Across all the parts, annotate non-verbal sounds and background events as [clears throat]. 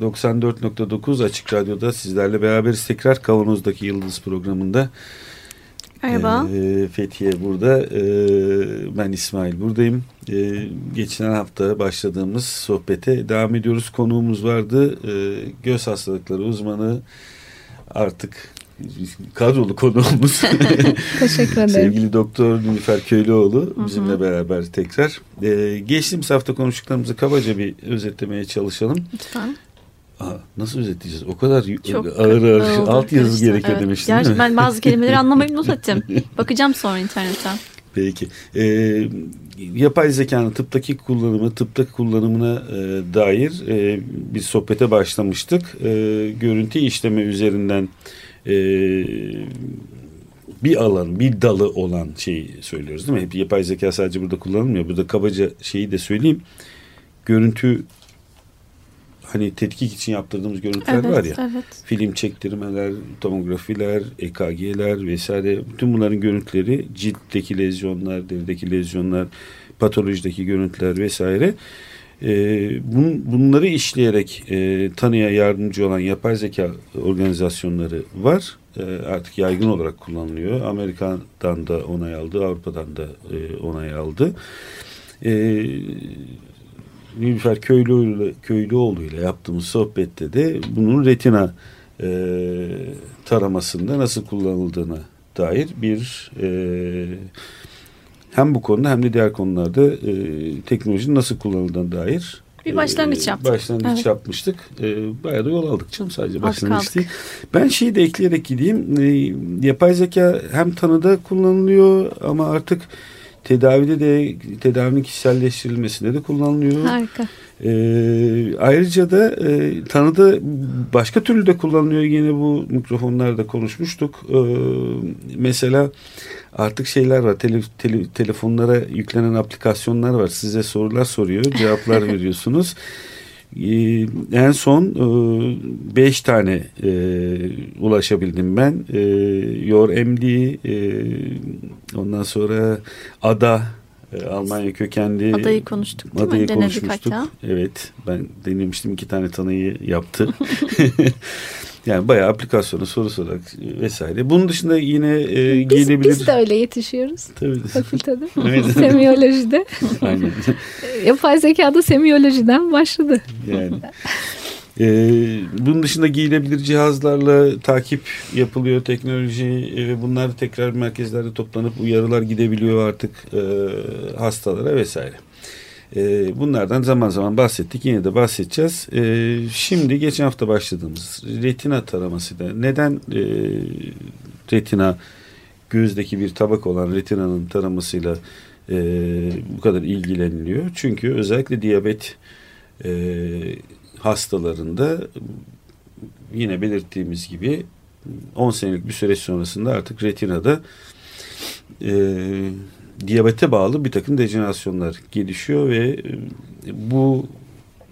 94.9 Açık Radyo'da sizlerle beraberiz tekrar Kavanoz'daki Yıldız programında. Merhaba. Ee, Fethiye burada. Ee, ben İsmail buradayım. Ee, geçen hafta başladığımız sohbete devam ediyoruz. Konuğumuz vardı. Ee, göz hastalıkları uzmanı artık kadrolu konuğumuz. [laughs] Teşekkür ederim. Sevgili Doktor Nilüfer Köylüoğlu bizimle Hı -hı. beraber tekrar. Ee, geçtiğimiz hafta konuştuklarımızı kabaca bir özetlemeye çalışalım. Lütfen. Aa, nasıl özetleyeceğiz? O kadar Çok ağır ağır oldu, alt yazı karıştı. gerekiyor evet. demiştin Gerçi değil mi? Ben bazı kelimeleri [laughs] anlamayıp not ettim. Bakacağım sonra internetten. Peki. Ee, yapay zekanın tıptaki kullanımı, tıptaki kullanımına e, dair e, bir sohbete başlamıştık. E, görüntü işleme üzerinden e, bir alan, bir dalı olan şeyi söylüyoruz değil mi? Hep yapay zeka sadece burada kullanılmıyor. Burada kabaca şeyi de söyleyeyim. Görüntü hani tetkik için yaptırdığımız görüntüler evet, var ya. Evet. Film çektirmeler, tomografiler, EKG'ler vesaire bütün bunların görüntüleri ciltteki lezyonlar, derideki lezyonlar, patolojideki görüntüler vesaire e, bun, bunları işleyerek e, tanıya yardımcı olan yapay zeka organizasyonları var. E, artık yaygın olarak kullanılıyor. Amerika'dan da onay aldı, Avrupa'dan da e, onay aldı. E, Nilüfer Köylüoğlu, Köylüoğlu ile yaptığımız sohbette de bunun retina e, taramasında nasıl kullanıldığına dair bir e, hem bu konuda hem de diğer konularda e, teknolojinin nasıl kullanıldığına dair bir başlangıç yaptık. Başlangıç evet. yapmıştık. E, bayağı da yol aldık canım sadece başlangıç değil. Ben şeyi de ekleyerek gideyim. E, yapay zeka hem tanıda kullanılıyor ama artık tedavide de tedavinin kişiselleştirilmesinde de kullanılıyor. Harika. Ee, ayrıca da e, tanıda başka türlü de kullanılıyor. Yine bu mikrofonlarda konuşmuştuk. Ee, mesela artık şeyler var. Tele, tele, telefonlara yüklenen aplikasyonlar var. Size sorular soruyor. Cevaplar [laughs] veriyorsunuz. Ee, en son e, beş tane e, ulaşabildim ben. E, Your MD, e, ondan sonra Ada, e, Almanya kökenli. Adayı konuştuk değil adayı mi? Denedik konuşmuştuk. hatta. Evet, ben denemiştim. iki tane tanıyı yaptı. [laughs] Yani bayağı aplikasyonu soru sorarak vesaire. Bunun dışında yine e, biz, giyilebilir. Biz de öyle yetişiyoruz. Tabii. Fakültede. [laughs] [laughs] Semiyolojide. [laughs] Aynen. Yapay zekada semiyolojiden başladı. Yani. Ee, bunun dışında giyilebilir cihazlarla takip yapılıyor teknoloji e, ve bunlar tekrar merkezlerde toplanıp uyarılar gidebiliyor artık e, hastalara vesaire. E, bunlardan zaman zaman bahsettik. Yine de bahsedeceğiz. E, şimdi geçen hafta başladığımız retina taraması da neden e, retina gözdeki bir tabak olan retinanın taramasıyla e, bu kadar ilgileniliyor? Çünkü özellikle diyabet e, hastalarında yine belirttiğimiz gibi 10 senelik bir süreç sonrasında artık retinada e, diyabete bağlı bir takım dejenerasyonlar gelişiyor ve e, bu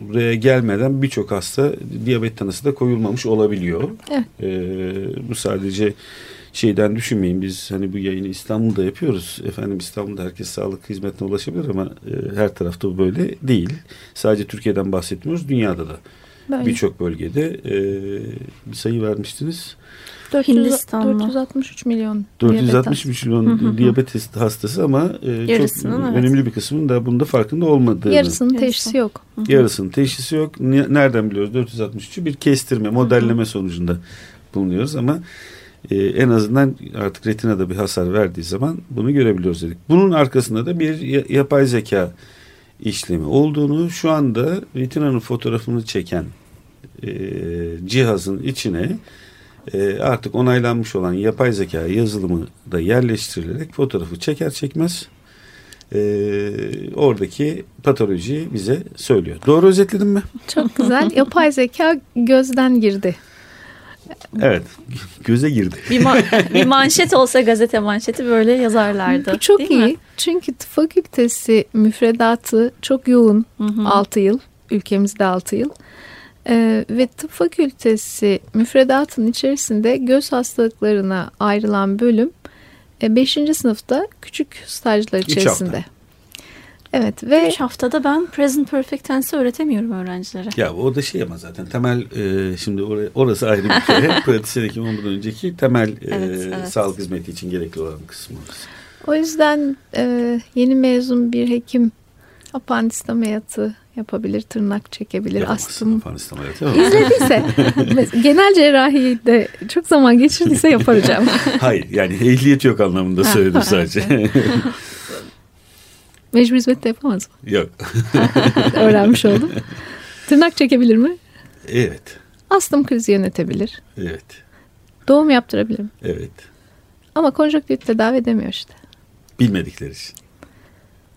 buraya gelmeden birçok hasta diyabet tanısı da koyulmamış olabiliyor. Evet. Ee, bu sadece şeyden düşünmeyin biz hani bu yayını İstanbul'da yapıyoruz. Efendim İstanbul'da herkes sağlık hizmetine ulaşabilir ama e, her tarafta bu böyle değil. Sadece Türkiye'den bahsetmiyoruz dünyada da birçok bölgede e, bir sayı vermiştiniz. 463 milyon 463 milyon diyabet hastası ama e, çok evet. önemli bir kısmının da bunda farkında olmadığını. Yarısının teşhisi yok. Yarısının teşhisi yok. Nereden biliyoruz 463'ü? Bir kestirme, modelleme sonucunda bulunuyoruz ama e, en azından artık retinada bir hasar verdiği zaman bunu görebiliyoruz dedik. Bunun arkasında da bir yapay zeka işlemi olduğunu şu anda retinanın fotoğrafını çeken e, cihazın içine e, artık onaylanmış olan yapay zeka yazılımı da yerleştirilerek fotoğrafı çeker çekmez e, oradaki patolojiyi bize söylüyor. Doğru özetledim mi? Çok güzel. Yapay zeka gözden girdi. Evet. Göze girdi. Bir, ma- [laughs] bir manşet olsa gazete manşeti böyle yazarlardı. Bu çok değil iyi. mi? Çünkü tıp fakültesi müfredatı çok yoğun. Hı hı. 6 yıl. Ülkemizde 6 yıl. Ee, ve tıp fakültesi müfredatın içerisinde göz hastalıklarına ayrılan bölüm 5. sınıfta küçük stajlar içerisinde. Evet ve Üç haftada ben present perfect tense öğretemiyorum öğrencilere. Ya o da şey ama zaten temel e, şimdi oraya, orası ayrı bir kere. [laughs] Pratisyen hekim olmadan önceki temel e, Evet, evet. sağlık hizmeti için gerekli olan kısmı orası. o yüzden e, yeni mezun bir hekim apandis ameliyatı yapabilir, tırnak çekebilir, Yapamazsın astım Afganistan ameliyatı ama- İzlediyse [laughs] genel cerrahi de çok zaman geçirdiyse yaparacağım. [laughs] Hayır yani ehliyet yok anlamında söyledim sadece. Mecbur hizmet de yapamaz mı? yok. [laughs] Öğrenmiş oldum. Tırnak çekebilir mi? Evet. Astım krizi yönetebilir. Evet. Doğum yaptırabilir mi? Evet. Ama konjonktüt tedavi edemiyor işte. Bilmedikleri için.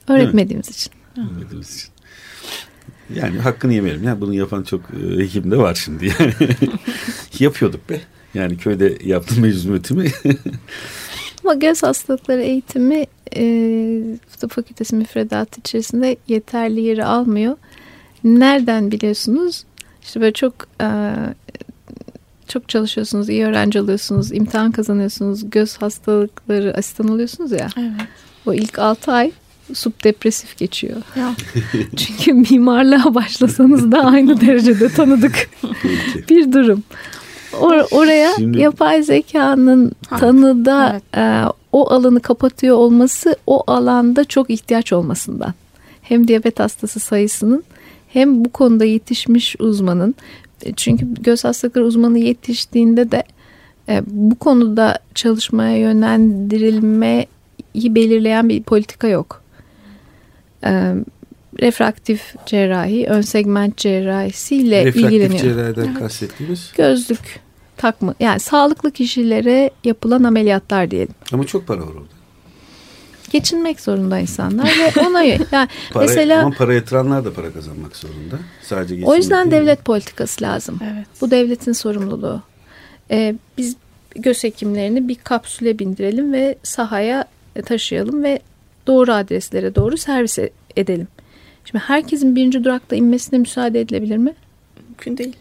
Öğretmediğimiz için. Bilmediğimiz için. Yani hakkını yemeyelim. Ya bunu yapan çok e, hekim de var şimdi. Yani [laughs] yapıyorduk be. Yani köyde yaptım mecburiyetimi. [laughs] Ama göz hastalıkları eğitimi e, tıp fakültesi müfredatı içerisinde yeterli yeri almıyor. Nereden biliyorsunuz? İşte böyle çok e, çok çalışıyorsunuz, iyi öğrenci oluyorsunuz, imtihan kazanıyorsunuz, göz hastalıkları asistan oluyorsunuz ya. Evet. O ilk 6 ay subdepresif geçiyor. Ya. [laughs] Çünkü mimarlığa başlasanız da aynı derecede tanıdık bir durum. Or- oraya Şimdi- yapay zekanın Ha, tanıda evet. e, o alanı kapatıyor olması o alanda çok ihtiyaç olmasından. Hem diyabet hastası sayısının hem bu konuda yetişmiş uzmanın E, çünkü göz hastalıkları uzmanı yetiştiğinde de e, bu konuda çalışmaya yönlendirilmeyi belirleyen bir politika yok. E, refraktif cerrahi, ön segment cerrahisiyle Refraktif ilgileniyor cerrahiden kastettiğimiz. gözlük takma yani sağlıklı kişilere yapılan ameliyatlar diyelim. Ama çok para var orada. Geçinmek zorunda insanlar ve ona yani [laughs] Para, mesela ama para yatıranlar da para kazanmak zorunda. Sadece o geçinmek yüzden değil. devlet politikası lazım. Evet. Bu devletin sorumluluğu. Ee, biz göz hekimlerini bir kapsüle bindirelim ve sahaya taşıyalım ve doğru adreslere doğru servis e- edelim. Şimdi herkesin birinci durakta inmesine müsaade edilebilir mi? Mümkün değil.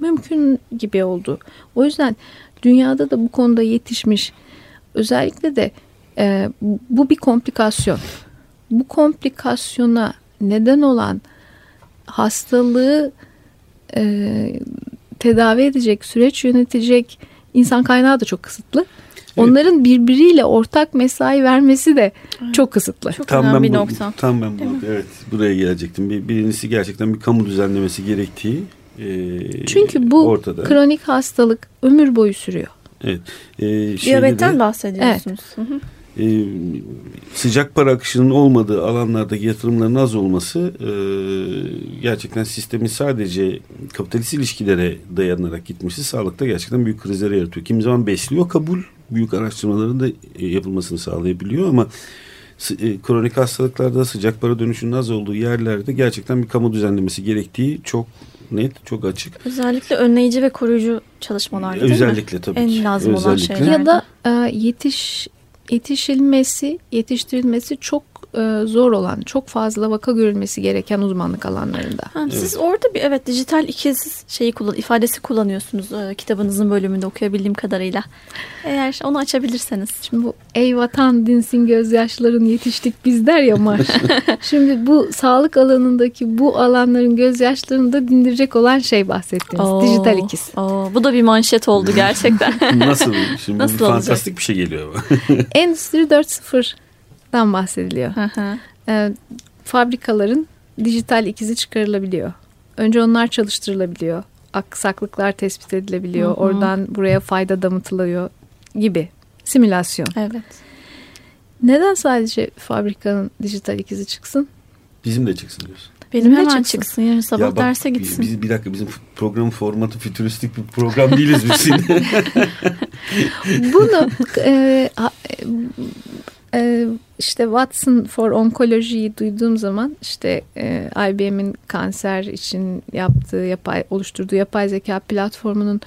Mümkün gibi oldu. O yüzden dünyada da bu konuda yetişmiş özellikle de e, bu bir komplikasyon. Bu komplikasyona neden olan hastalığı e, tedavi edecek, süreç yönetecek insan kaynağı da çok kısıtlı. Onların birbiriyle ortak mesai vermesi de çok kısıtlı. Çok Tam önemli ben bir bu, nokta. Tam ben bu, evet buraya gelecektim. Bir, birincisi gerçekten bir kamu düzenlemesi gerektiği e, Çünkü bu ortada. kronik hastalık ömür boyu sürüyor. Evet. E, Diyabetten de, bahsediyorsunuz. Hı hı. e, sıcak para akışının olmadığı alanlardaki yatırımların az olması e, gerçekten sistemin sadece kapitalist ilişkilere dayanarak gitmesi sağlıkta gerçekten büyük krizlere yaratıyor. Kimi zaman besliyor kabul, büyük araştırmaların da e, yapılmasını sağlayabiliyor ama e, kronik hastalıklarda sıcak para dönüşünün az olduğu yerlerde gerçekten bir kamu düzenlemesi gerektiği çok net, çok açık. Özellikle önleyici ve koruyucu çalışmalar değil mi? Özellikle tabii En ki. lazım olan Özellikle. şeyler. Ya da e, yetiş yetişilmesi, yetiştirilmesi çok e, zor olan, çok fazla vaka görülmesi gereken uzmanlık alanlarında. Ha, evet. siz orada bir evet dijital ikiz şeyi kullan ifadesi kullanıyorsunuz e, kitabınızın bölümünde okuyabildiğim kadarıyla. Eğer onu açabilirseniz. Şimdi bu ey vatan dinsin gözyaşların yetiştik biz der ya Mar. [laughs] Şimdi bu sağlık alanındaki bu alanların gözyaşlarını da dindirecek olan şey bahsettiğimiz oo, dijital ikiz. Oo, bu da bir manşet oldu gerçekten. [laughs] Nasıl? Şimdi Nasıl fantastik olacak? bir şey geliyor. Endüstri 4.0 dan bahsediliyor. e, fabrikaların dijital ikizi çıkarılabiliyor. Önce onlar çalıştırılabiliyor. Aksaklıklar tespit edilebiliyor. Hı hı. Oradan buraya fayda damıtılıyor gibi. Simülasyon. Evet. Neden sadece fabrikanın dijital ikizi çıksın? Bizim de çıksın diyorsun. Benim hemen çıksın. çıksın. Yarın sabah ya bak, derse gitsin. Biz, bir dakika bizim program formatı fütüristik bir program değiliz biz. [laughs] Bunu [laughs] e, e e, işte Watson for Onkoloji'yi duyduğum zaman işte e, IBM'in kanser için yaptığı yapay oluşturduğu yapay zeka platformunun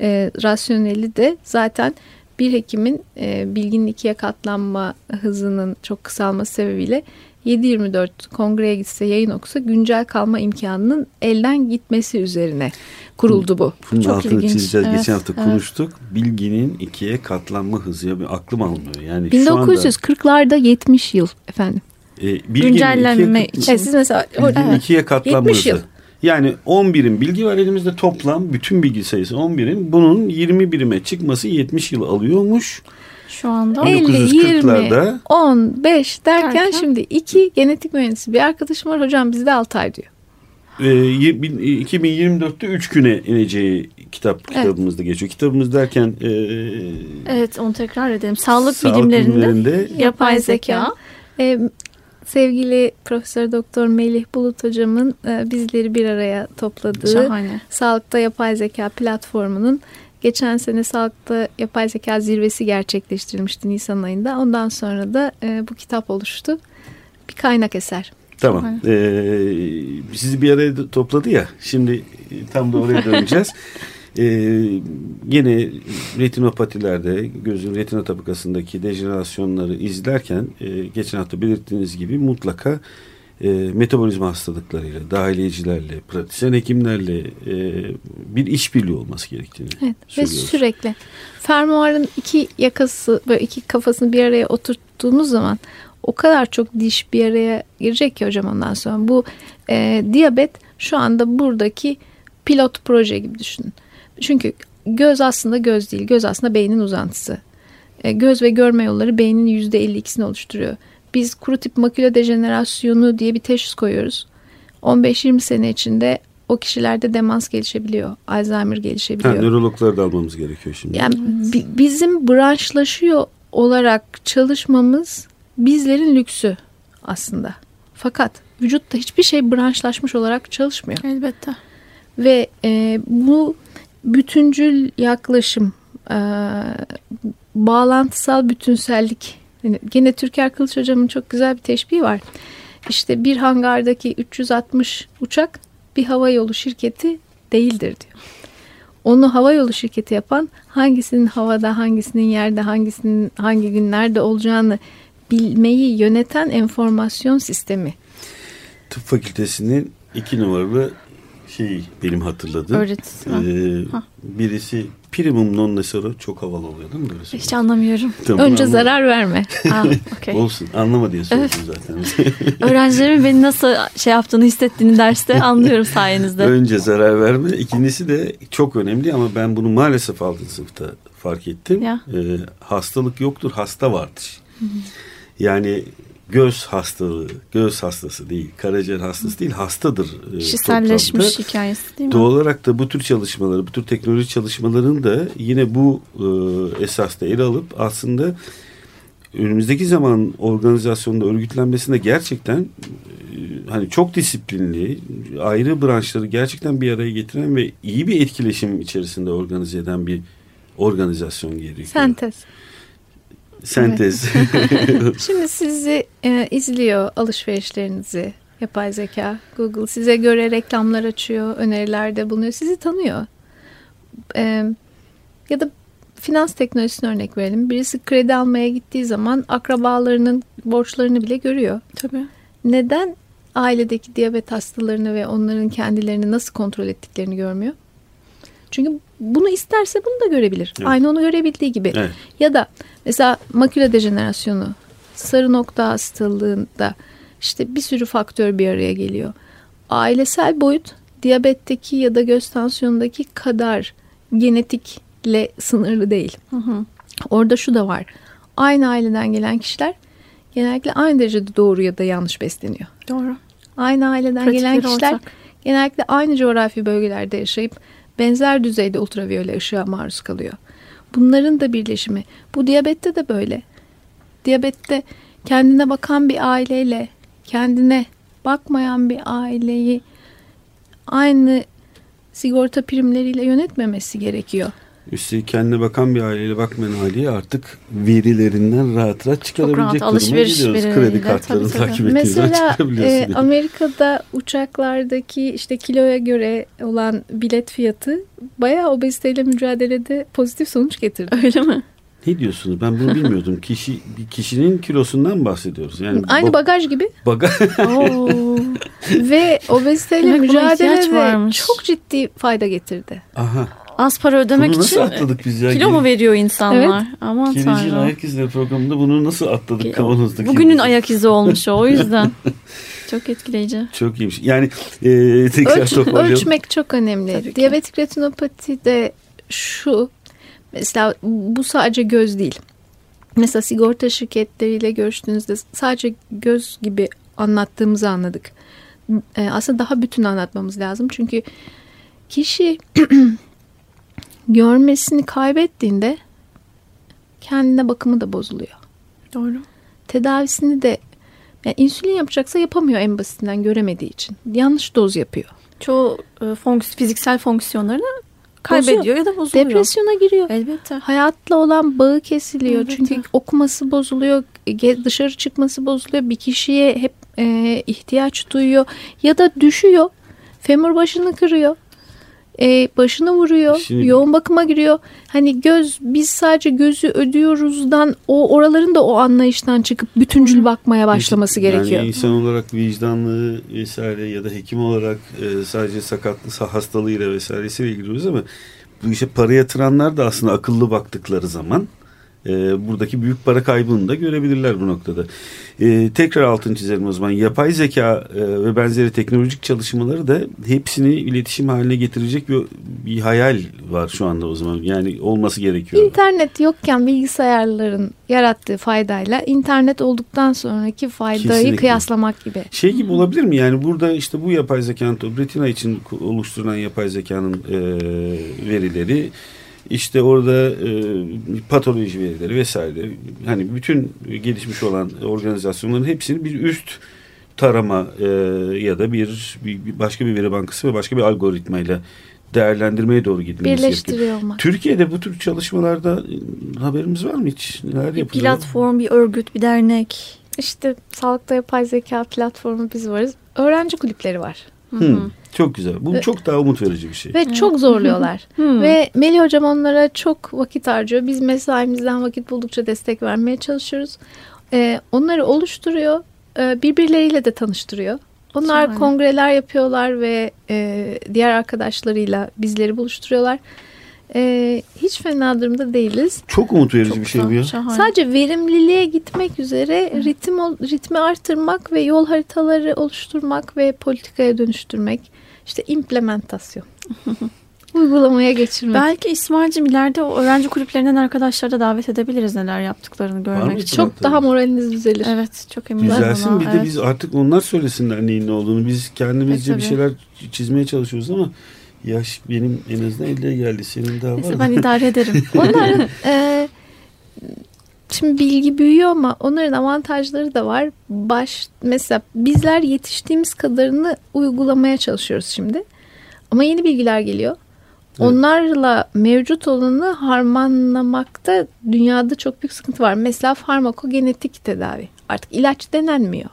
e, rasyoneli de zaten bir hekimin e, bilginin ikiye katlanma hızının çok kısalması sebebiyle 7-24 kongreye gitse yayın okusa güncel kalma imkanının elden gitmesi üzerine kuruldu bu. Bunun Çok altını ilginç. çizeceğiz. Evet, Geçen hafta evet. konuştuk. Bilginin ikiye katlanma hızı. Ya, bir aklım almıyor. Yani şu anda 1940'larda 70 yıl efendim. e, Güncellenme ikiye, için. Siz mesela bilginin Evet. ikiye katlanma 70 yıl. hızı. Yani 10 birim bilgi var elimizde toplam bütün bilgi sayısı 10 birim. Bunun 20 birime çıkması 70 yıl alıyormuş. Şu anda 50, 20, 1940'larda 10, 5 derken, Derken? şimdi iki genetik mühendisi bir arkadaşım var hocam bizde 6 ay diyor. e, y- bin- 2024'te 3 güne ineceği kitap kitabımızda geçiyor. Kitabımız derken e, evet onu tekrar edelim. Sağlık, sağlık bilimlerinde, bilimlerinde yapay zeka. Ee, sevgili Profesör Doktor Melih Bulut hocamın e, bizleri bir araya topladığı Şahane. Sağlıkta Yapay Zeka platformunun geçen sene Sağlıkta Yapay Zeka zirvesi gerçekleştirilmişti Nisan ayında. Ondan sonra da e, bu kitap oluştu. Bir kaynak eser. Tamam. Ee, sizi bir araya topladı ya. Şimdi e, tam da oraya döneceğiz. Ee, [laughs] yine retinopatilerde gözün retina tabakasındaki dejenerasyonları izlerken e, geçen hafta belirttiğiniz gibi mutlaka e, metabolizma hastalıklarıyla, dahiliyecilerle, pratisyen hekimlerle e, bir işbirliği olması gerektiğini Evet. Ve söylüyoruz. sürekli fermuarın iki yakası böyle iki kafasını bir araya oturttuğumuz zaman o kadar çok diş bir araya girecek ki hocam ondan sonra. Bu e, diyabet şu anda buradaki pilot proje gibi düşünün. Çünkü göz aslında göz değil. Göz aslında beynin uzantısı. E, göz ve görme yolları beynin %52'sini oluşturuyor. Biz kuru tip maküle dejenerasyonu diye bir teşhis koyuyoruz. 15-20 sene içinde o kişilerde demans gelişebiliyor. Alzheimer Ha, gelişebiliyor. nörologları da almamız gerekiyor şimdi. Yani bi- bizim branşlaşıyor olarak çalışmamız bizlerin lüksü aslında. Fakat vücutta hiçbir şey branşlaşmış olarak çalışmıyor. Elbette. Ve e, bu bütüncül yaklaşım, e, bağlantısal bütünsellik. Yani gene Türker Kılıç hocamın çok güzel bir teşbihi var. İşte bir hangardaki 360 uçak bir hava yolu şirketi değildir diyor. Onu hava yolu şirketi yapan hangisinin havada, hangisinin yerde, hangisinin hangi günlerde olacağını bilmeyi yöneten enformasyon sistemi. Tıp fakültesinin iki numaralı şey benim hatırladığım. Öğretisi. Ee, Ha. birisi primum non nocere çok havalı oluyor değil mi böyle Hiç anlamıyorum. Tamam, Önce anladım. zarar verme. Aa, [laughs] okey. Olsun anlama diye söyledim zaten. [laughs] Öğrencilerimin beni nasıl şey yaptığını hissettiğini derste anlıyorum sayenizde. Önce zarar verme. İkincisi de çok önemli ama ben bunu maalesef 6. sınıfta fark ettim. Ya. Ee, hastalık yoktur, hasta vardır. Yani göz hastalığı, göz hastası değil, karaciğer hastası değil, hastadır. e, Kişiselleşmiş toplamda. hikayesi değil mi? Doğal olarak da bu tür çalışmaları, bu tür teknoloji çalışmalarını da yine bu e, esasda ele alıp aslında önümüzdeki zaman organizasyonda örgütlenmesinde gerçekten e, hani çok disiplinli, ayrı branşları gerçekten bir araya getiren ve iyi bir etkileşim içerisinde organize eden bir organizasyon gerekiyor. Sentez. Sentez. [laughs] Şimdi sizi e, izliyor alışverişlerinizi yapay zeka. Google size göre reklamlar açıyor, önerilerde bulunuyor. Sizi tanıyor. E, ya da finans teknolojisine örnek verelim. Birisi kredi almaya gittiği zaman akrabalarının borçlarını bile görüyor. Tabii. Neden ailedeki diyabet hastalarını ve onların kendilerini nasıl kontrol ettiklerini görmüyor? Çünkü bunu isterse bunu da görebilir. Evet. Aynı onu görebildiği gibi. evet. Ya da mesela maküle dejenerasyonu, sarı nokta hastalığında işte bir sürü faktör bir araya geliyor. Ailesel boyut diyabetteki ya da göz tansiyonundaki kadar genetikle sınırlı değil. Hı hı. Orada şu da var. Aynı aileden gelen kişiler genellikle aynı derecede doğru ya da yanlış besleniyor. Doğru. Aynı aileden Pratikleri gelen kişiler ortak. genellikle aynı coğrafi bölgelerde yaşayıp benzer düzeyde ultraviyole ışığa maruz kalıyor. Bunların da birleşimi. Bu diyabette de böyle. Diyabette kendine bakan bir aileyle kendine bakmayan bir aileyi aynı sigorta primleriyle yönetmemesi gerekiyor. Üstelik kendine bakan bir aileyle bakmayan aileye artık verilerinden rahat rahat çıkarabilecek rahat, duruma alışveriş verileriyle, Kredi kartlarını tabii, tabii. takip ettiğinizden Mesela çıkarabiliyorsun. e, Amerika'da uçaklardaki işte kiloya göre olan bilet fiyatı bayağı obeziteyle mücadelede pozitif sonuç getirdi. [laughs] Öyle mi? Ne diyorsunuz? Ben bunu bilmiyordum. [laughs] Kişi bir kişinin kilosundan bahsediyoruz. Yani Aynı ba- bagaj gibi baga [laughs] Oo. ve obeziteyle mücadelede çok ciddi fayda getirdi. Aha. Az para ödemek Bunu nasıl için atladık biz ya? kilo mu veriyor insanlar? Evet. Aman Geleceğin tanrım. ayak izleri programında bunu nasıl atladık kavanozdaki? Bugünün ayak izi olmuş o, o yüzden. [laughs] Çok etkileyici. Çok iyiymiş. Yani e, [laughs] tekrar Ölç, toparlayalım. ölçmek çok önemli. Tabii. Diyabetik retinopati de şu mesela bu sadece göz değil. Mesela sigorta şirketleriyle görüştüğünüzde sadece göz gibi anlattığımızı anladık. E, aslında daha bütün anlatmamız lazım. Çünkü kişi [clears throat] görmesini kaybettiğinde kendine bakımı da bozuluyor. Doğru. Tedavisini de yani insülin yapacaksa yapamıyor en basitinden göremediği için. Yanlış doz yapıyor. Çoğu e, fonks- fiziksel fonksiyonlarını kaybediyor ya da bozuluyor. Depresyona giriyor. Elbette. Hayatla olan bağı kesiliyor. Elbette. Çünkü okuması bozuluyor, dışarı çıkması bozuluyor. Bir kişiye hep e, ihtiyaç duyuyor ya da düşüyor. Femur başını kırıyor. E, başını vuruyor. Şimdi- Yoğun bakıma giriyor. Hani göz biz sadece gözü ödüyoruzdan o oraların da o anlayıştan çıkıp bütüncül bakmaya başlaması gerekiyor. Yani insan olarak vicdanlı vesaire ya da hekim olarak e, sadece sakatlığı hastalığıyla vesairesiyle ilgiliyoruz ama bu işe para yatıranlar da aslında akıllı baktıkları zaman e, buradaki büyük para kaybını da görebilirler bu noktada. E, tekrar altını çizelim o zaman. Yapay zeka e, ve benzeri teknolojik çalışmaları da hepsini iletişim haline getirecek bir, bir hayal var şu anda o zaman. Yani olması gerekiyor. İnternet yokken bilgisayarların yarattığı faydayla internet olduktan sonraki faydayı Kesinlikle. kıyaslamak gibi. Şey gibi olabilir mi? Yani burada işte bu yapay zekanın, retina için oluşturulan yapay zekanın e, verileri, işte orada e, patoloji verileri vesaire, hani bütün gelişmiş olan organizasyonların hepsini bir üst tarama e, ya da bir, bir başka bir veri bankası ve başka bir algoritmayla değerlendirmeye doğru gidilmesi gerekiyor. Olmak. Türkiye'de bu tür çalışmalarda e, haberimiz var mı hiç? Neler Bir yapılıyor? platform, bir örgüt, bir dernek. İşte sağlıkta yapay zeka platformu biz varız. Öğrenci kulüpleri var. Hı, çok güzel. Bu Ve- çok daha umut verici bir şey. Ve çok zorluyorlar. Hmm. Ve Melih hocam onlara çok vakit harcıyor. Biz mesaimizden vakit buldukça destek vermeye çalışıyoruz. Ee, onları oluşturuyor. Ee, birbirleriyle de tanıştırıyor. Onlar Şahane. kongreler yapıyorlar ve e, diğer arkadaşlarıyla bizleri buluşturuyorlar. Ee, hiç fena durumda değiliz. Çok umut verici Çok bir şey bu ya. şahane. Sadece verimliliğe gitmek üzere ritim ritmi artırmak ve yol haritaları oluşturmak ve politikaya dönüştürmek. İşte implementasyon. [laughs] Uygulamaya geçirmek. Belki İsmail'cim ileride o öğrenci kulüplerinden arkadaşları da davet edebiliriz neler yaptıklarını görmek için. Çok daha moraliniz düzelir. Evet çok eminim. Düzelsin buna, bir de evet. biz artık onlar söylesinler neyin ne olduğunu. Biz kendimizce E, bir şeyler çizmeye çalışıyoruz ama yaş benim en azından 50'ye geldi. Senin daha var Neyse mı? ben idare ederim. [laughs] Onların e, şimdi bilgi büyüyor ama onların avantajları da var. Baş mesela bizler yetiştiğimiz kadarını uygulamaya çalışıyoruz şimdi. Ama yeni bilgiler geliyor. Onlarla mevcut olanı harmanlamakta dünyada çok büyük sıkıntı var. Mesela farmakogenetik tedavi. Artık ilaç denenmiyor.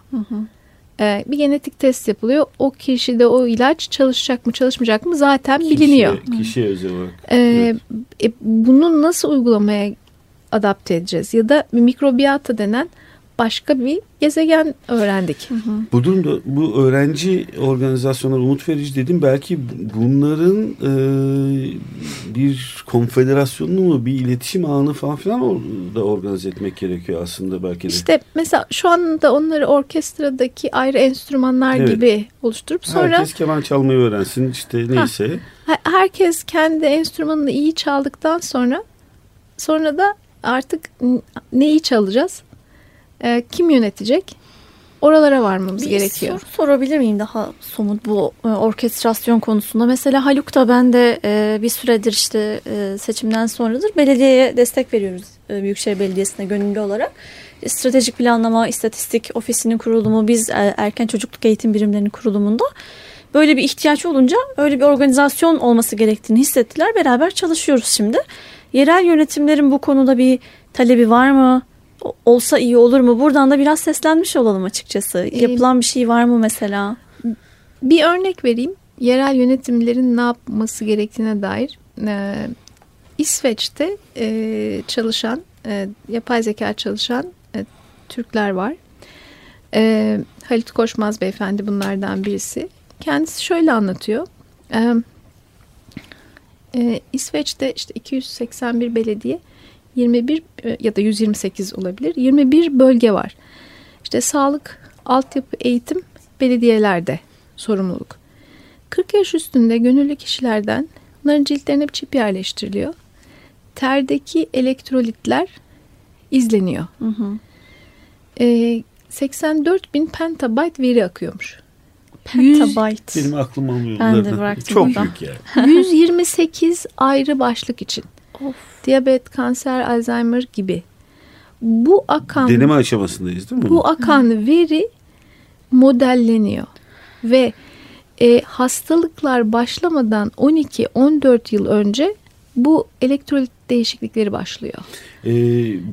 Ee, bir genetik test yapılıyor. O kişide o ilaç çalışacak mı çalışmayacak mı zaten biliniyor. Kişiye, özel olarak. Ee, e, bunu nasıl uygulamaya adapte edeceğiz? Ya da mikrobiyata denen başka bir gezegen öğrendik. Bu durumda bu öğrenci organizasyonları umut verici dedim. Belki bunların e, bir konfederasyonunu mu bir iletişim ağını falan filan da organize etmek gerekiyor aslında belki de. İşte mesela şu anda onları orkestradaki ayrı enstrümanlar Evet. gibi oluşturup sonra Herkes keman çalmayı öğrensin işte neyse. Her- herkes kendi enstrümanını iyi çaldıktan sonra sonra da artık neyi çalacağız? Ee, kim yönetecek? Oralara varmamız Bir gerekiyor. soru sorabilir miyim daha somut bu e, orkestrasyon konusunda? Mesela Haluk da ben de e, bir süredir işte e, seçimden sonradır belediyeye destek veriyoruz. E, Büyükşehir Belediyesi'ne gönüllü olarak. E, Stratejik planlama, istatistik ofisinin kurulumu, biz e, erken çocukluk eğitim birimlerinin kurulumunda böyle bir ihtiyaç olunca öyle bir organizasyon olması gerektiğini hissettiler. Beraber çalışıyoruz şimdi. Yerel yönetimlerin bu konuda bir talebi var mı? Olsa iyi olur mu? Buradan da biraz seslenmiş olalım açıkçası. Ee, Yapılan bir şey var mı mesela? Bir örnek vereyim. Yerel yönetimlerin ne yapması gerektiğine dair. Ee, İsveç'te e, çalışan, e, yapay zeka çalışan e, Türkler var. E, Halit Koşmaz beyefendi bunlardan birisi. Kendisi şöyle anlatıyor. E, e, İsveç'te işte 281 belediye, 21 e, ya da 128 olabilir. 21 bölge var. İşte sağlık, altyapı, eğitim belediyelerde sorumluluk. 40 yaş üstünde gönüllü kişilerden bunların ciltlerine bir çip yerleştiriliyor. Terdeki elektrolitler izleniyor. Hı hı. Ee, 84 bin pentabyte veri akıyormuş. Petabyte. Benim aklım almıyor. Ben de bıraktım Çok büyük yani. [laughs] 128 ayrı başlık için. Of. Diyabet, kanser, Alzheimer gibi. Bu akan Deneme aşamasındayız değil mi? bu akan veri modelleniyor ve e, hastalıklar başlamadan 12-14 yıl önce bu elektrolit değişiklikleri başlıyor. Ee,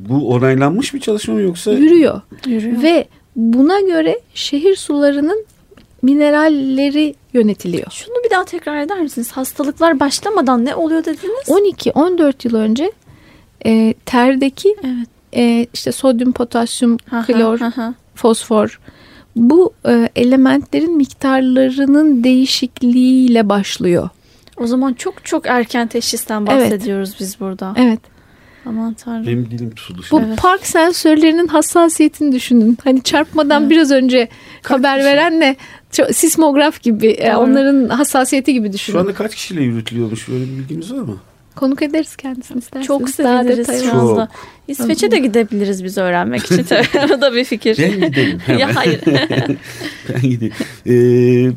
bu onaylanmış bir çalışma mı yoksa? Yürüyor. Yürüyor. Ve buna göre şehir sularının mineralleri yönetiliyor. Şunu bir daha tekrar eder misiniz? Hastalıklar başlamadan ne oluyor dediniz? 12-14 yıl önce e, terdeki Evet. e, işte sodyum, potasyum, Aha, klor, aha. fosfor bu e, elementlerin miktarlarının değişikliğiyle başlıyor. O zaman çok çok erken teşhisten Evet. bahsediyoruz biz burada. Evet. Aman tanrım. Benim dilim tutuldu. Bu şimdi. park sensörlerinin hassasiyetini düşünün. Hani çarpmadan biraz önce haber verenle ço- sismograf gibi e, Doğru. onların hassasiyeti gibi düşünün. Şu anda kaç kişiyle yürütülüyormuş? Böyle bir bilginiz var mı? Konuk ederiz kendisini isterseniz. Çok Daha seviniriz detaylı. şu Çok. İsveç'e de gidebiliriz biz öğrenmek için. [laughs] Tabii. o da bir fikir. Ben gidelim hemen. ya hayır. [laughs] ben gideyim. Ee,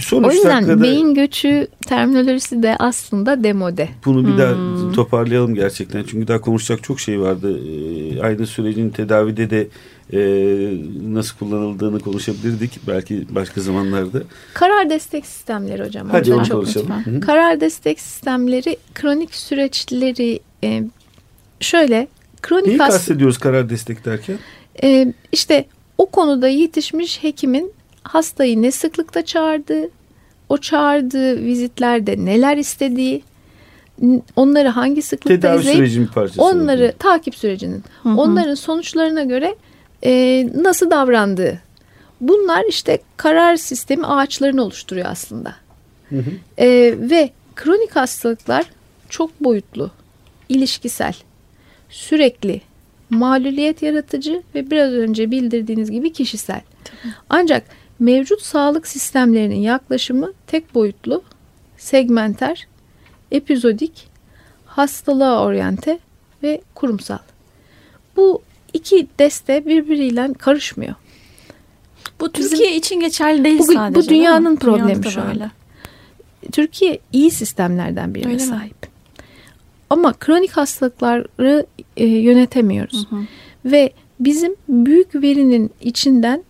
son O yüzden dakikada beyin göçü terminolojisi de aslında demode. bunu bir Hmm. daha toparlayalım gerçekten. Çünkü daha konuşacak çok şey vardı. Ee, aynı sürecin tedavide de e, nasıl kullanıldığını konuşabilirdik. Belki başka zamanlarda. Karar destek sistemleri hocam. Hadi onu çok konuşalım. Karar destek sistemleri kronik süreçleri e, şöyle kronik Neyi hast- kastediyoruz karar destek derken? e, işte o konuda yetişmiş hekimin hastayı ne sıklıkta çağırdığı, o çağırdığı vizitlerde neler istediği, onları hangi sıklıkta Tedavi izleyip sürecinin bir parçası. onları oluyor. takip sürecinin, Hı hı. onların sonuçlarına göre e, nasıl davrandığı. Bunlar işte karar sistemi ağaçlarını oluşturuyor aslında. Hı hı. E, ve kronik hastalıklar çok boyutlu, ilişkisel, sürekli, maluliyet yaratıcı ve biraz önce bildirdiğiniz gibi kişisel. Ancak mevcut sağlık sistemlerinin yaklaşımı tek boyutlu, segmenter, epizodik, hastalığa oryante ve kurumsal. Bu iki deste birbiriyle karışmıyor. Bu Türkiye için geçerli değil Bu- bu sadece. dünyanın değil mi? problemi Dünyada böyle. Türkiye iyi sistemlerden birine Öyle mi? Ama kronik hastalıkları e, yönetemiyoruz. Hı hı. Ve bizim büyük verinin içinden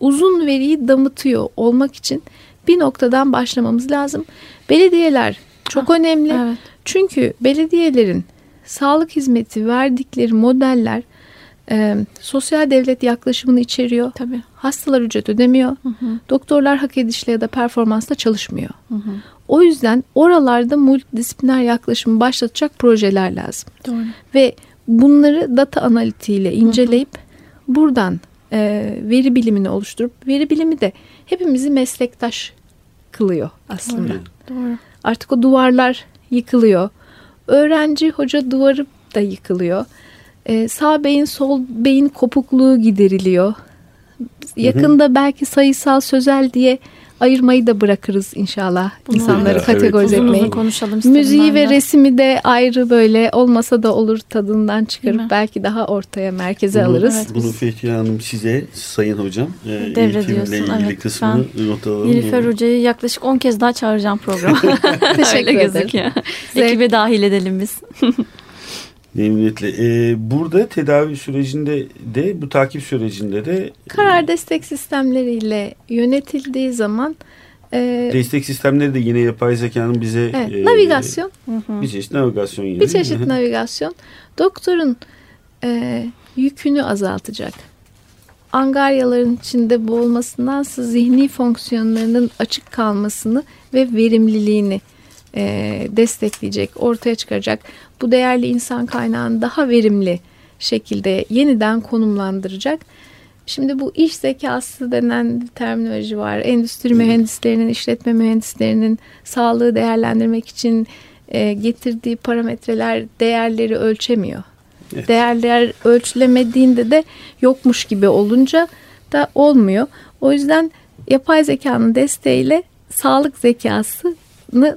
uzun veriyi damıtıyor olmak için bir noktadan başlamamız lazım. Belediyeler çok önemli. Evet. Çünkü belediyelerin sağlık hizmeti verdikleri modeller e, sosyal devlet yaklaşımını içeriyor. Tabii. Hastalar ücret ödemiyor. Hı hı. Doktorlar hak edişle ya da performansla çalışmıyor. Hı hı. O yüzden oralarda multidisipliner yaklaşımı başlatacak projeler lazım. Doğru. Ve bunları data analitiğiyle inceleyip buradan e, veri bilimini oluşturup veri bilimi de hepimizi meslektaş kılıyor aslında. Doğru. Artık o duvarlar yıkılıyor. Öğrenci hoca duvarı da yıkılıyor. E, sağ beyin sol beyin kopukluğu gideriliyor. Yakında belki sayısal sözel diye ayırmayı da bırakırız inşallah. Bunu insanları evet, kategorize Uzun etmeyi. uzun konuşalım Müziği ve de. resmi de ayrı böyle olmasa da olur tadından çıkarıp belki daha ortaya merkeze Bunu, alırız. Evet, bunu Fethiye Hanım size Sayın Hocam e, Devrediyorsun, eğitimle ilgili evet, kısmını not alalım. Nilüfer Hoca'yı yaklaşık 10 kez daha çağıracağım programa. [laughs] Teşekkür ederim. gözüküyor. Ekibe dahil edelim biz. [laughs] Memnuniyetle. E, burada tedavi sürecinde de bu takip sürecinde de Karar destek sistemleriyle yönetildiği zaman Ee, Destek sistemleri de yine yapay zekanın bize evet, e, navigasyon. Bir çeşit navigasyon yine. Bir çeşit navigasyon. Doktorun e, yükünü azaltacak. Angaryaların içinde boğulmasındansa zihni fonksiyonlarının açık kalmasını ve verimliliğini e, destekleyecek, ortaya çıkaracak. Bu değerli insan kaynağını daha verimli şekilde yeniden konumlandıracak. Şimdi bu iş zekası denen bir terminoloji var. Endüstri mühendislerinin, işletme mühendislerinin sağlığı değerlendirmek için e, getirdiği parametreler değerleri ölçemiyor. Evet. Değerler ölçülemediğinde de yokmuş gibi olunca da olmuyor. O yüzden yapay zekanın desteğiyle sağlık zekası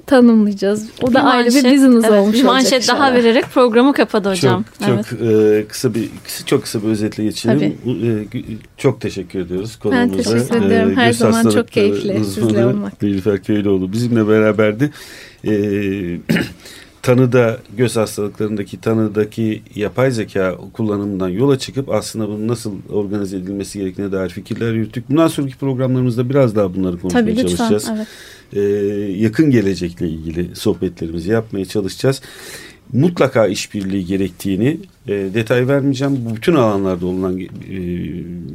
tanımlayacağız. O da bir ayrı manşet, bir business evet, olmuş bir manşet olacak daha vererek programı kapadı hocam. Çok, evet. çok e, kısa bir çok kısa bir özetle geçelim. E, çok teşekkür ediyoruz konumuza. Ben teşekkür ederim. E, Her zaman çok keyifli sizle olmak. Nilüfer Köylüoğlu bizimle beraberdi. E, [clears throat] tanıda göz hastalıklarındaki tanıdaki yapay zeka kullanımından yola çıkıp aslında bunun nasıl organize edilmesi gerektiğine dair fikirler yürüttük. Bundan sonraki programlarımızda biraz daha bunları konuşmaya Tabii, lütfen, çalışacağız. Evet. Ee, yakın gelecekle ilgili sohbetlerimizi yapmaya çalışacağız. Mutlaka işbirliği gerektiğini e, detay vermeyeceğim. Bu bütün alanlarda olan e,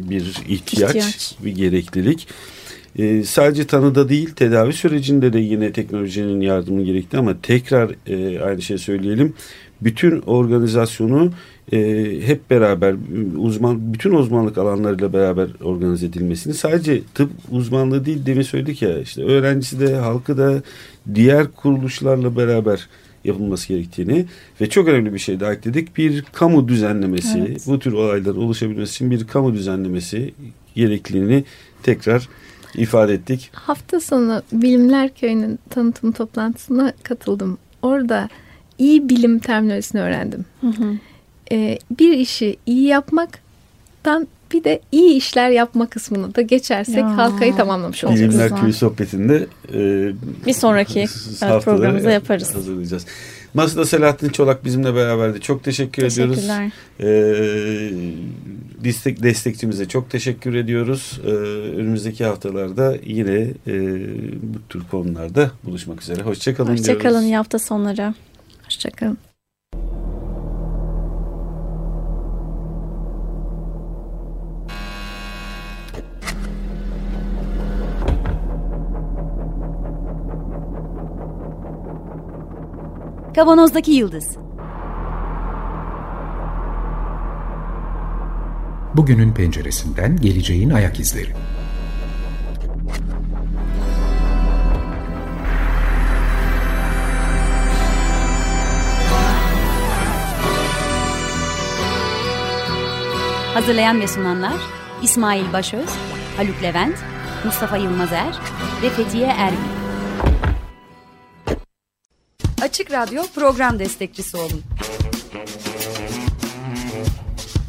bir ihtiyaç, ihtiyaç, bir gereklilik. E, sadece tanıda değil tedavi sürecinde de yine teknolojinin yardımı gerekti ama tekrar e, aynı şey söyleyelim. Bütün organizasyonu e, hep beraber uzman bütün uzmanlık alanlarıyla beraber organize edilmesini sadece tıp uzmanlığı değil demin söyledik ya işte öğrencisi de halkı da diğer kuruluşlarla beraber yapılması gerektiğini ve çok önemli bir şey daha ekledik. Bir kamu düzenlemesi, evet. bu tür olaylar oluşabilmesi için bir kamu düzenlemesi gerekliliğini tekrar ifade ettik. Hafta sonu Bilimler Köyü'nün tanıtım toplantısına katıldım. Orada iyi bilim terminolojisini öğrendim. Hı hı. Ee, bir işi iyi yapmaktan bir de iyi işler yapma kısmını da geçersek ya. halkayı tamamlamış olacağız. Bilimler Köyü sohbetinde e, bir sonraki evet, programımızda yaparız. Hazırlayacağız. Masada Selahattin Çolak bizimle beraberdi. Çok teşekkür ediyoruz. Ee, destek, destekçimize çok teşekkür ediyoruz. Ee, önümüzdeki haftalarda yine e, bu tür konularda buluşmak üzere. Hoşçakalın Hoşçakalın diyoruz. Hoşçakalın hafta sonları. Hoşçakalın. Kavanozdaki Yıldız Bugünün penceresinden geleceğin ayak izleri. Hazırlayan ve sunanlar İsmail Başöz, Haluk Levent, Mustafa Yılmazer ve Fethiye Erbil. Açık Radyo program destekçisi olun.